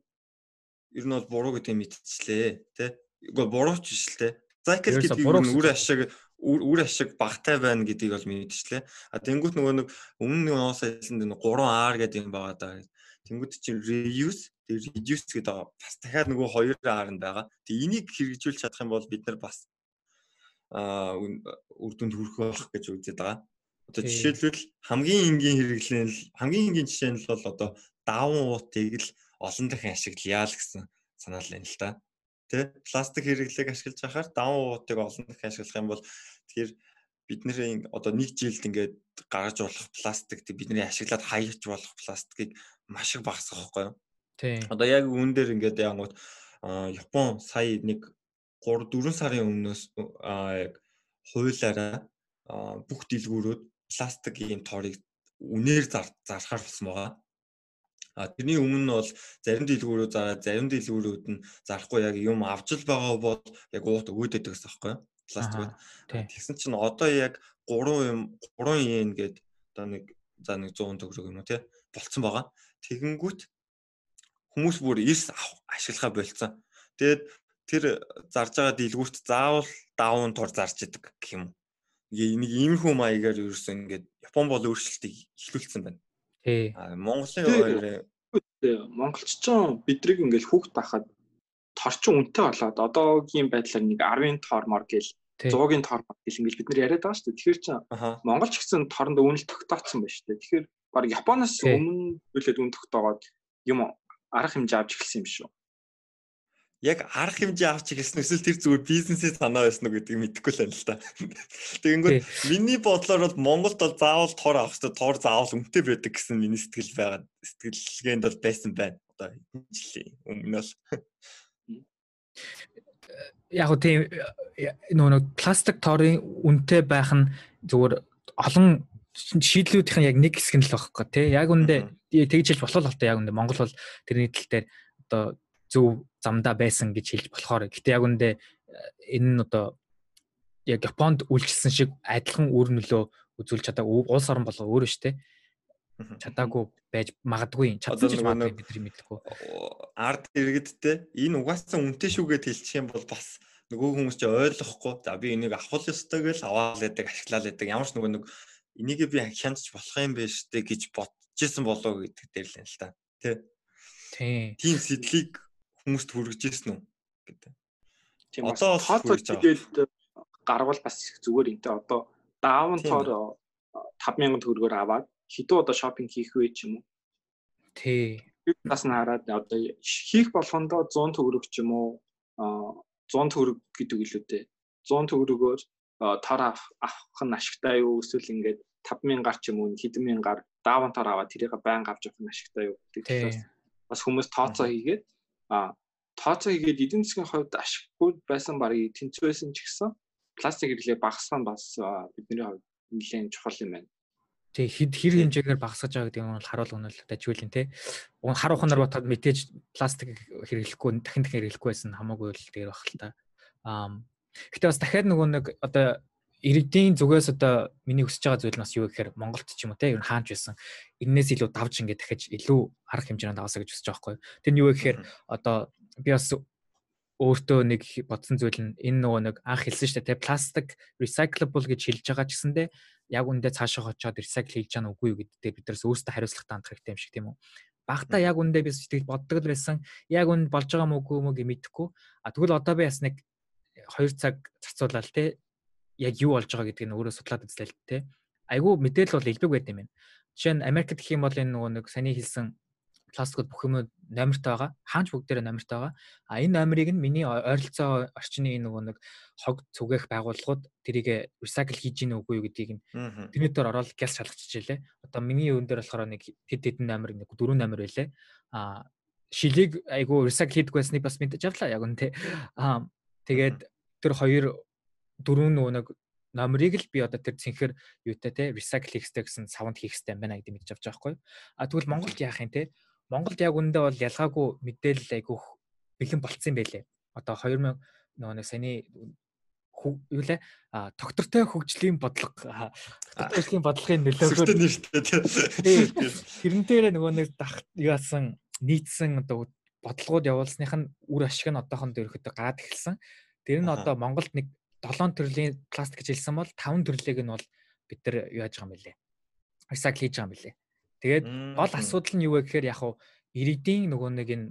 ер нь бол буруу гэдгийг мэдчихлээ те. Үгүй буруу ч биш л те. Recycle гэдгийг үр ашиг үр ашиг багтай байна гэдгийг бол мэдчихлээ. А тэнгуут нөгөө нэг өмнө нэг уус хэлсэнд нэг 3R гэдэг юм байгаа даа. Тэнгуут чинь reuse reduce гэдэг. Бас дахиад нөгөө 2R нь байгаа. Тэгээ энийг хэрэгжүүлж чадах юм бол бид нар бас а үр дүнд хүрэх болох гэж үздэг байгаа. Одоо жишээлбэл хамгийн энгийн хэрэглэн л хамгийн энгийн жишээ нь бол одоо даван уутыг л олон дахин ашиглая л гэсэн санаал байна л да. Тэ пластик хэрэглээг ашиглаж байхаар даван уутыг олон дахин ашиглах юм бол тэгэхээр бидний одоо нэг жилд ингээд гаргаж болох пластик бидний ашиглаад хаяж болох пластикийг маш их багасгах байхгүй юу? Тийм. Одоо яг үүн дээр ингээд янгууд Япон сая нэг 3 4 сарын өмнөөс яг хуулаараа бүх дэлгүүрүүд пластикийн торыг үнээр зархаар болсон байгаа. А тэрний өмнө нь бол зарим дэлгүүрүүд зараад зарим дэлгүүрүүд нь зарахгүй яг юм авч л байгаа бол яг уут өгөөд байдаг гэсэн байхгүй юу? Пластикууд. Тэгсэн чинь одоо яг 3 юм 3 йен гээд одоо нэг за нэг 100 төгрөг юм уу тий болцсон байгаа. Тэгэнгүүт хүмүүс бүр эрс ашиглахаа болцсон. Тэгээд тэр зарж байгаа дэлгүүрт заавал даван тур зарж идэг гэх юм нэг иймэрхүү маягаар ерөөсөн ингээд Япон бол өөрчлөлтийг эхлүүлсэн байна. Тий. Монголын монголччон бидрийг ингээд хүүхд тахад торчин үнэтэй болоод одоогийн байдлаар нэг 10-ын тормор гэл 100-гийн тормор гэл ингээд бид нар яриад байгаа шүү дээ. Тэгэхээр чи Монголч гэсэн торонд үнэл тогтооцсон байна шүү дээ. Тэгэхээр баг Японоос өмнө үлээд үн тогтоогоод юм арга хэмжээ авч эхэлсэн юм шүү яг арга хэмжээ авч ирсэн эсвэл тэр зүгээр бизнесээ санаа байсан уу гэдгийг мэдэхгүй л байна л та. Тэгэнгүүт миний бодлоор бол Монголд бол заавал тор авах хэрэгтэй, тор заавал өмтэй байдаг гэсэн миний сэтгэл байгаа. Сэтгэлгээнд бол байсан байна. Одоо жилийн өмнө л. Яг уу тийм нөгөө нэг пластик торын үнэтэй байх нь зүгээр олон шийдлүүдийн яг нэг хэсэг нь л байхгүй тий. Яг үндэ тэгж хэлж болох л та яг үндэ Монгол бол тэрний тал дээр одоо зөв замдаа байсан гэж хэлж болохоор гэтээ яг үндэ э, энэ нь одоо яг Японд үйлчилсэн шиг адилхан үр нөлөө үзүүлж чадаагүй улс орон болго өөрөө штэ. Чадаагүй байж магадгүй чадсан ч магадгүй бидний мэдэхгүй. ард иргэдтэй энэ угаасаа үнтэй шүүгээд хэлчих юм бол бас нөгөө хүмүүс ч ойлгохгүй. За би энийг авах ёстой гэж аваад байдаг ашиглаад байдаг ямар ч нөгөө нэг энийг би хянаж болох юм биш үү гэж бодчихсон болоо гэдэг дээр л юм л та. Тий Тийм сэтлийг хүмүүст хүргэж ирсэн үү гэдэг. Тийм одоо хот хэлээд гарвал бас их зүгээр те одоо даун тоор 5000 төгрөгөөр аваад хэдэн удаа шопинг хийх вэ ч юм уу. Тий. Бас нь хараад одоо хийх болгондоо 100 төгрөг ч юм уу 100 төгрөг гэдэг илүү дээ. 100 төгрөгөөр тоор авах нь ашигтай юу эсвэл ингээд 5000 гар ч юм уу хэдэн мянгаар даавантаар аваад тэрийг байнга авч явах нь ашигтай юу гэдэг бас хүмүүс тооцоо хийгээд а тооцоо хийгээд эдийн засгийн хувьд ашиггүй байсан барыг тэнцүү байсан ч гэсэн пластик хэрэглээ багасгах нь бас бидний хувьд нэлээд чухал юм байна. Тэг хэд хэр хэмжээгээр багасгаж байгаа гэдэг нь бол харуулга нь л дажгүй те. Уг харуухын нар батад мэдээж пластик хэрэглэхгүй дахин дахин хэрэглэхгүй байсан хамаагүй л дээр баг л та. Аа гэтээ бас дахиад нөгөө нэг одоо иргэдийн зүгээс одоо миний хүсэж байгаа зүйл нь бас юу гэхээр Монголд ч юм уу те ер нь хаанч байсан. Эннээс илүү давж ингээд дахиж илүү арга хэмжээнд аваасаа гэж хүсэж байгаа байхгүй. Тэр нь юу гэхээр одоо би бас өөртөө нэг бодсон зүйл нь энэ нөгөө нэг анх хэлсэн шүү дээ пластик recyclable гэж хэлж байгаа ч гэсэндээ яг үндэ цаашаа очиод recycle хийж чана үгүй юу гэдэгтээ биднээс өөрсдөө хариуцлагатай хандах хэрэгтэй юм шиг тийм үү. Багтаа яг үндэ би сэтгэл боддог л байсан. Яг үнд болж байгаа мөгүй мөг мэдэхгүй. А тэгвэл одоо би бас нэг 2 цаг зарцуулаад те яг юу болж байгаа гэдгийг өөрөө судлаад үзлээ л те. Айгүй мэдээлэл бол илбэг байт юм байна. Жишээ нь Америкт гэх юм бол энэ нөгөө нэг саний хэлсэн пластикууд бүх юм номертой байгаа. Хаанч бүгдээрээ номертой байгаа. А энэ номерыг нь миний ойролцоо орчны нөгөө нэг хог зүгэх байгууллагууд тэрийг recycle хийж гин үгүй юу гэдгийг нь тэрний дээр ороод гялс шалгачижээ. Одоо миний өвөн дээр болохоор нэг хэд хэдэн номер нэг дөрвөн номер байлээ. А шилийг айгу recycle хийдэг байсныг бас мэдэж авлаа яг үнэ. А тэгээд тэр хоёр дөрвөн нөгөө нэг номерыг л би одоо тэр цэнхэр юутай те recycle хийхтэй гэсэн савнд хийхтэй юм байна гэдэг мэдж авч байгаа хгүй. А тэгвэл Монголд яах юм те? Монголд яг үндэ бол ялгаагүй мэдээлэл айгүйх бэлэн болцсон байлээ. Одоо 2000 нөгөө нэг саяны юу лээ? А доктортой хөгжлийн бодлого. Докторийн бодлогын нөлөөгөөр тэрэн дээр нөгөө нэг яасан нийцсэн одоо бодлогууд явуулсных нь үр ашиг нь одоохон дөрөхөд гад эхэлсэн. Тэр нь одоо Монголд нэг 7 төрлийн пластик гэж хэлсэн бол 5 төрлийг нь бол бид нар юу яаж байгаа юм бэлээ. Recycle хийж байгаа юм бэлээ. Тэгээд гол асуудал нь юу вэ гэхээр яг хуу иргэдийн нөгөө нэг энэ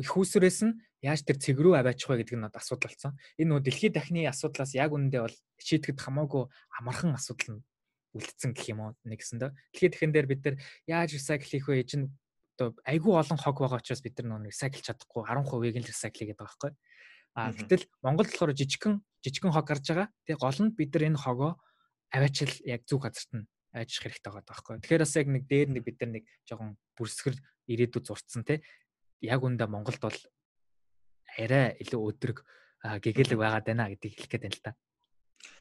их усрээс нь яаж тэр цэг рүү аваачих вэ гэдэг нь асуудал болсон. Энэ нөгөө дэлхийн дахны асуудлаас яг үнэндээ бол шийдэхэд хамаагүй амархан асуудал нь үлдсэн гэх юм уу нэгсэн дөө. Дэлхийн дахин дээр бид нар яаж recycle хийх вэ гэж нь одоо айгүй олон хог байгаа учраас бид нар нөгөө recycle чадахгүй 10%-ийг нь recycle хийгээд байгаа байхгүй. А гэтэл Монгол болохоор жижигхэн жижигхэн хог гарч байгаа. Тэгээ гол нь бид нар энэ хогоо аваачил яг зүг газарт нь ажих хэрэгтэй байгаа байхгүй. Тэгэхээр бас яг нэг дээр нэг бид нар нэг жоохон бүрсгэр ирээдүйд зурцсан те. Яг үндэ Монголд бол арай илүү өдрөг гэгээлэг байгаад байна гэдгийг хэлэх гээд байна л та.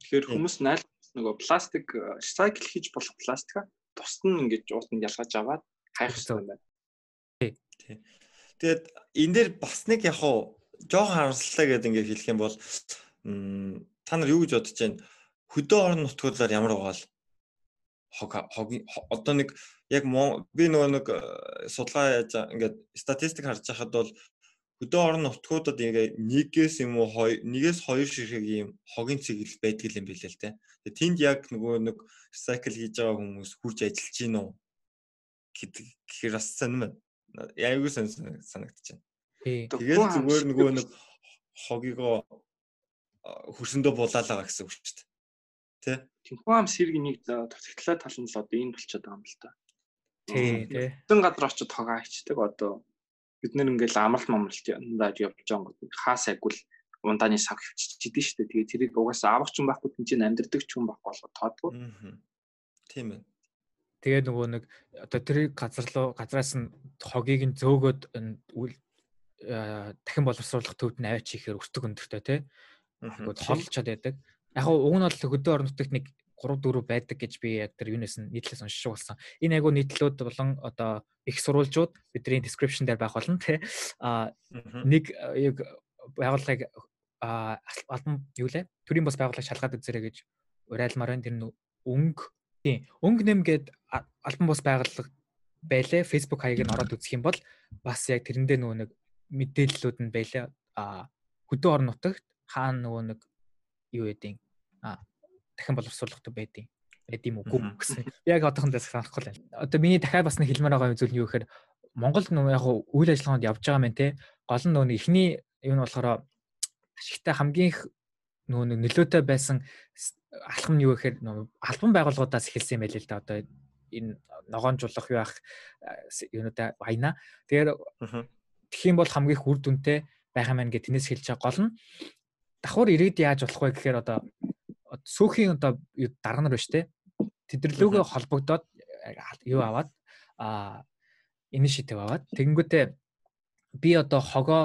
Тэгэхээр хүмүүс найл нөгөө пластик recycle хийж болох пластика тусад нь ингэж уутанд ялгаж аваад хайх хэрэгтэй юм байна. Тий. Тэгээд энэ дээр бас нэг яг хуу жоохон харамслалаа гэдэг ингээд хэлэх юм бол та нар юу гэж бодож байна? Хөдөө орон нутгуулаар ямар байгаа л хог одоо нэг яг би нөгөө нэг э, судалгаа яаж ингээд статистик харж байхад бол хөдөө орон нутгуудад ингээ нэгээс юм уу нэгээс хоёр ширхэг ийм хогийн цэгэл байдаг юм билээ л те. Тэгээ тэнд яг нөгөө нэг recycle хийж байгаа хүмүүс хурж ажиллаж гин үү гэдэг гэхээр бас сонирм. Яагүй санагдаж байна. Тэгээд зүгээр нөгөө нэг хогийгоо хөрсөндөө булаалаа гэсэн үг шүү дээ. Тэ? Тинхүү ам сэргийн нэг тотгтлаа тал нь л одоо энд болчиход байгаа юм л да. Тий, тий. Тэн газар очиж тогаа хийдэг одоо бид нэр ингээл амралт мамралт яндаж явж байгаа гот хаас аггүй л ундааны сав хөвччихдээ шүү дээ. Тэгээ тэрийг угаасаа авах ч юм байхгүй тийм чинь амьдрдаг ч юм байхгүй болоо тоодгүй. Тийм ээ. Тэгээ нөгөө нэг одоо тэр газар руу газраас нь хогийг нь зөөгөөд дахин боловсруулах төвд нь аваач хийхээр өртөг өндөртэй тий. Тэгвэл холчод байдаг. Яг уг нь бол хөдөө орон нутагт нэг 3 4 байдаг гэж би яг тэр юунаас нь нийтлээс уншиж болсон. Энэ айгу нийтлүүд болон одоо их сурвалжууд бидний description дээр байх болно тий. А нэг яг байгууллагыг албан юу лээ? Төрийн бас байгууллага шалгаад үзэрэй гэж урайлмаар байна. Тэр нь өнгө тий. Өнгө нэм гээд албан бус байгууллага байлээ. Facebook хаяг нь ороод үзэх юм бол бас яг тэрэндээ нөгөө нэг мэдээллүүд нь байлаа. А хөдөө орон нутагт хаана нөгөө нэг юу гэдэг а дахин боловсруулахтай байдیں۔ байд юм уу гэсэн. Яг одоохондоо санахгүй л байна. Одоо миний дахиад бас нэг хэлмээр байгаа зүйл нь юу гэхээр Монгол нөгөө яг үйл ажиллагаанд явж байгаа мэн те. Гол нь нөгөө ихний юу нь болохоор ашигтай хамгийн их нөгөө нөлөөтэй байсан алхам нь юу гэхээр нөгөө албан байгууллагуудаас эхэлсэн байл л да. Одоо энэ ногоонжуулах юу ах юунуудаа баяна. Тэгэхээр тэгэх юм бол хамгийн их үр дүнтэй байх юм байна гэж тэрнээс хэлж байгаа гол нь давхар ирээд яаж болох вэ гэхээр одоо сүүхийн одоо дарга нар шүү дээ. Тэдэрлүүгээ холбогдоод юу аваад а initiative аваад тэгэнгүүтээ би одоо хогоо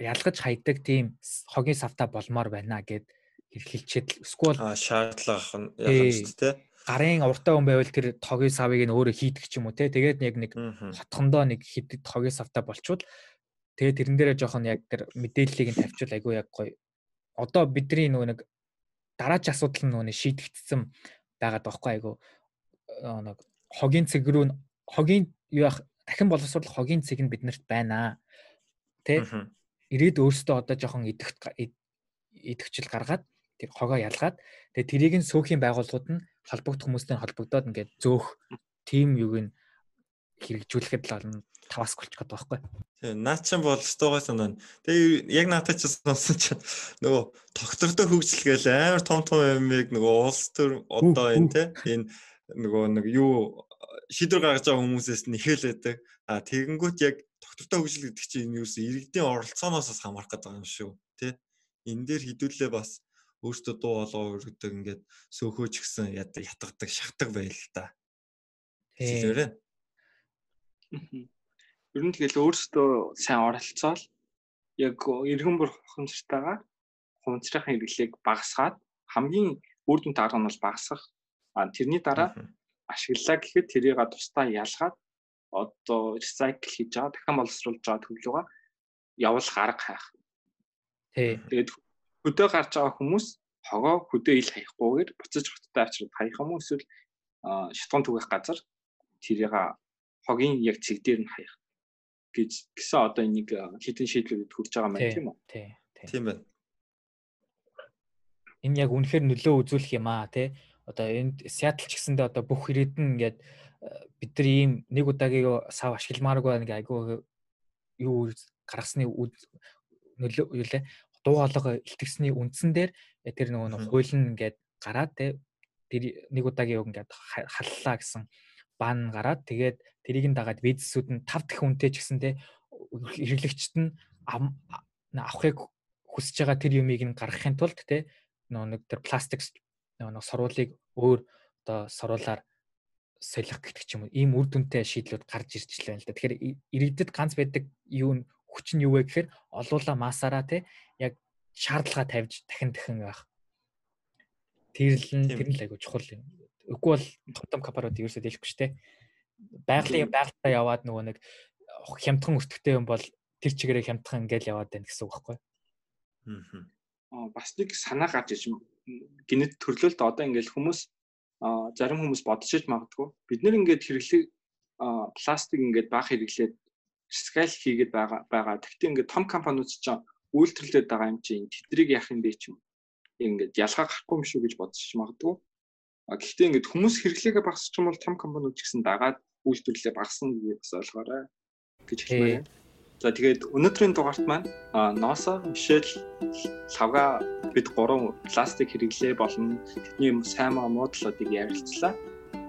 ялгаж хайдаг тийм хогийн савта болмоор байна гэд хэлчихэд эсвэл шаардлага нь ялгаж тээ гарын уртаа хүн байвал тэр тогийн савыг нь өөрөө хийдэг ч юм уу те. Тэгээд яг нэг хотхондоо нэг хидэд тогийн савтай болчвол тэгээд тэрэн дээрээ жоохон яг тэр мэдээллийг нь тавьчвал айгүй яг гоё. Одоо бидний нөгөө нэг дараач асуудал нь нөгөө шийдэгдсэн байгаад байгаа байхгүй айгүй. Нэг хогийн цэг рүү хогийн юу яах дахин боловсрол хогийн цэг нь биднэрт байна. Тэ? Ирээд өөртөө одоо жоохон идэгт идэвхжил гаргаад тэр хогоо ялгаад тэгээ тэрийг нь сөөхийн байгууллагууд нь холбогдох хүмүүстэй холбогдоод ингээд зөөх тим юг нь хэрэгжүүлэхэд л олон таваас болчих байгаа байхгүй. Тэгээ наа чин бол стогоо санаа. Тэгээ яг наатаа ч сонсон чинь нөгөө тогтвортой хөгжил гээл амар том том юмыг нөгөө улс төр одоо энэ те энэ нөгөө нэг юу шийдвэр гаргаж байгаа хүмүүсээс нь ихэлээдэг. А тэгэнгүүт яг тогтвортой хөгжил гэдэг чинь энэ юус иргэдийн оролцооноос хамаарах гэдэг юм шүү. Тэ? Энэ дээр хідүүлээ бас өөртөө дуу хоолой өргөдөг ингээд сөөхөөч гсэн ятгадаг шахдаг байл л да. Хэлээрээ. Ер нь тэгэл өөртөө сайн оролцоол яг эргэн бүр хонцтойгоо хунцрахын хэрэглээг багасгаад хамгийн үр дүнтэй арга нь бол багасгах. А тэрний дараа ашиглаа гэхэд тэрийг тусдаа ялгаад одоо recycle хийж байгаа дахин боловсруулж байгаа төглөөгөө явуулах арга хайх. Тий. Тэгээд хөдөө гарч байгаа хүмүүс хогоо хөдөө ил хаяггүйгээр буцаж хоттой авчирд хаях юм эсвэл шатгон түгэх газар тэрийг хогийн яг цэг дээр нь хаях гэж гэсэн одоо энийг хитэн шийдлүүд хүрч байгаа маань тийм үү? Тий. Тийм байна. Энэ яг үнэхээр нөлөө үзүүлэх юм аа тий. Одоо энд Сиэтл ч гэсэндээ одоо бүх ирээд нь ингээд бид нар ийм нэг удаагийн сав ашигламааргүй нэг айгүй юу гаргасны нөлөө юу лээ дуу хоолойгоо илтгэсний үндсэн дээр тэр нөгөө хууль нь ингээд гараад те тэр нэг удаагийн үг ингээд халлаа гэсэн бан гараад тэгээд тэрийг нь дагаад визсүүд нь 5 дахь үнэтэй ч гэсэн те хэрэглэгчд нь авахыг хүсэж байгаа тэр юмыг нь гаргахын тулд те нэг тэр пластик нөгөө сурвалыг өөр одоо сурвалаар солих гэдэг ч юм уу ийм үр дүнтэй шийдлүүд гарч ирж лээ л да. Тэгэхээр иргэдэд ганц байдаг юу нь хүч нь юу вэ гэхээр олуула масаараа те яг шаардлага тавьж дахин дахин байх. Тэр нь л айгу чухал юм. Үгүй бол том капарууд ерөөсөө дэлэхгүй шүү дээ. Байгалийн байгальтаа яваад нөгөө нэг хямдхан өртөгтэй юм бол тэр чигээрээ хямдхан ингээл яваад байна гэсэн үг байхгүй. Аа бас нэг санаа гарч иж гинэт төрлөөлт одоо ингээл хүмүүс зарим хүмүүс бодчихж магадгүй бид нэр ингээд хэрэглээ пластик ингээд баг хэрэглээд скал хийгээд байгаа байгаа. Тэгтээ ингээд том компаниуд ч үйлдвэрлээд байгаа юм чинь тэдрийг яах юм бэ ч юм. Ингээд ялгаа гарахгүй юм шүү гэж бодож магадгүй. А гэхдээ ингээд хүмүүс хэрэглээгээ багасч юм бол том компаниуд ч гэсэн дагаад үйлдвэрлэлээ багасна гэж бас ойлгоорой гэж хэлмээр. За тэгээд өнөөдрийн дугаарт маань ноосо Мишель лавга бид гурван пластик хэрэглээ болон тэдний сайн муу талуудыг ярилцлаа.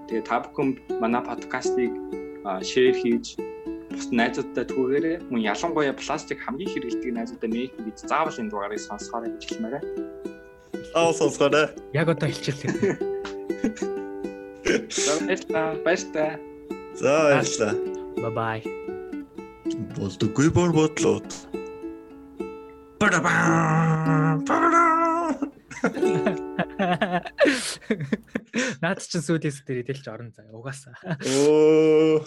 Тэгээд та бүхэн манай подкастыг шеэр хийж бус найзуудтай түүгээрээ мөн ялангуяа пластик хамгийн хэрэглэдэг найзуудтай мэйх гэж заавал энэ дугаарыг сонсохоор гэж хэлмээрээ. Аа сонсохоор. Яг одоо хэлчихлээ. За баярлалаа. Баярлалаа. За баярлалаа. Bye bye. Болдоггүй бор бодлоод. Бадабаа. Бадабаа. Наад чинь сүүлээс дээр идэлж орон заа угаасаа. Оо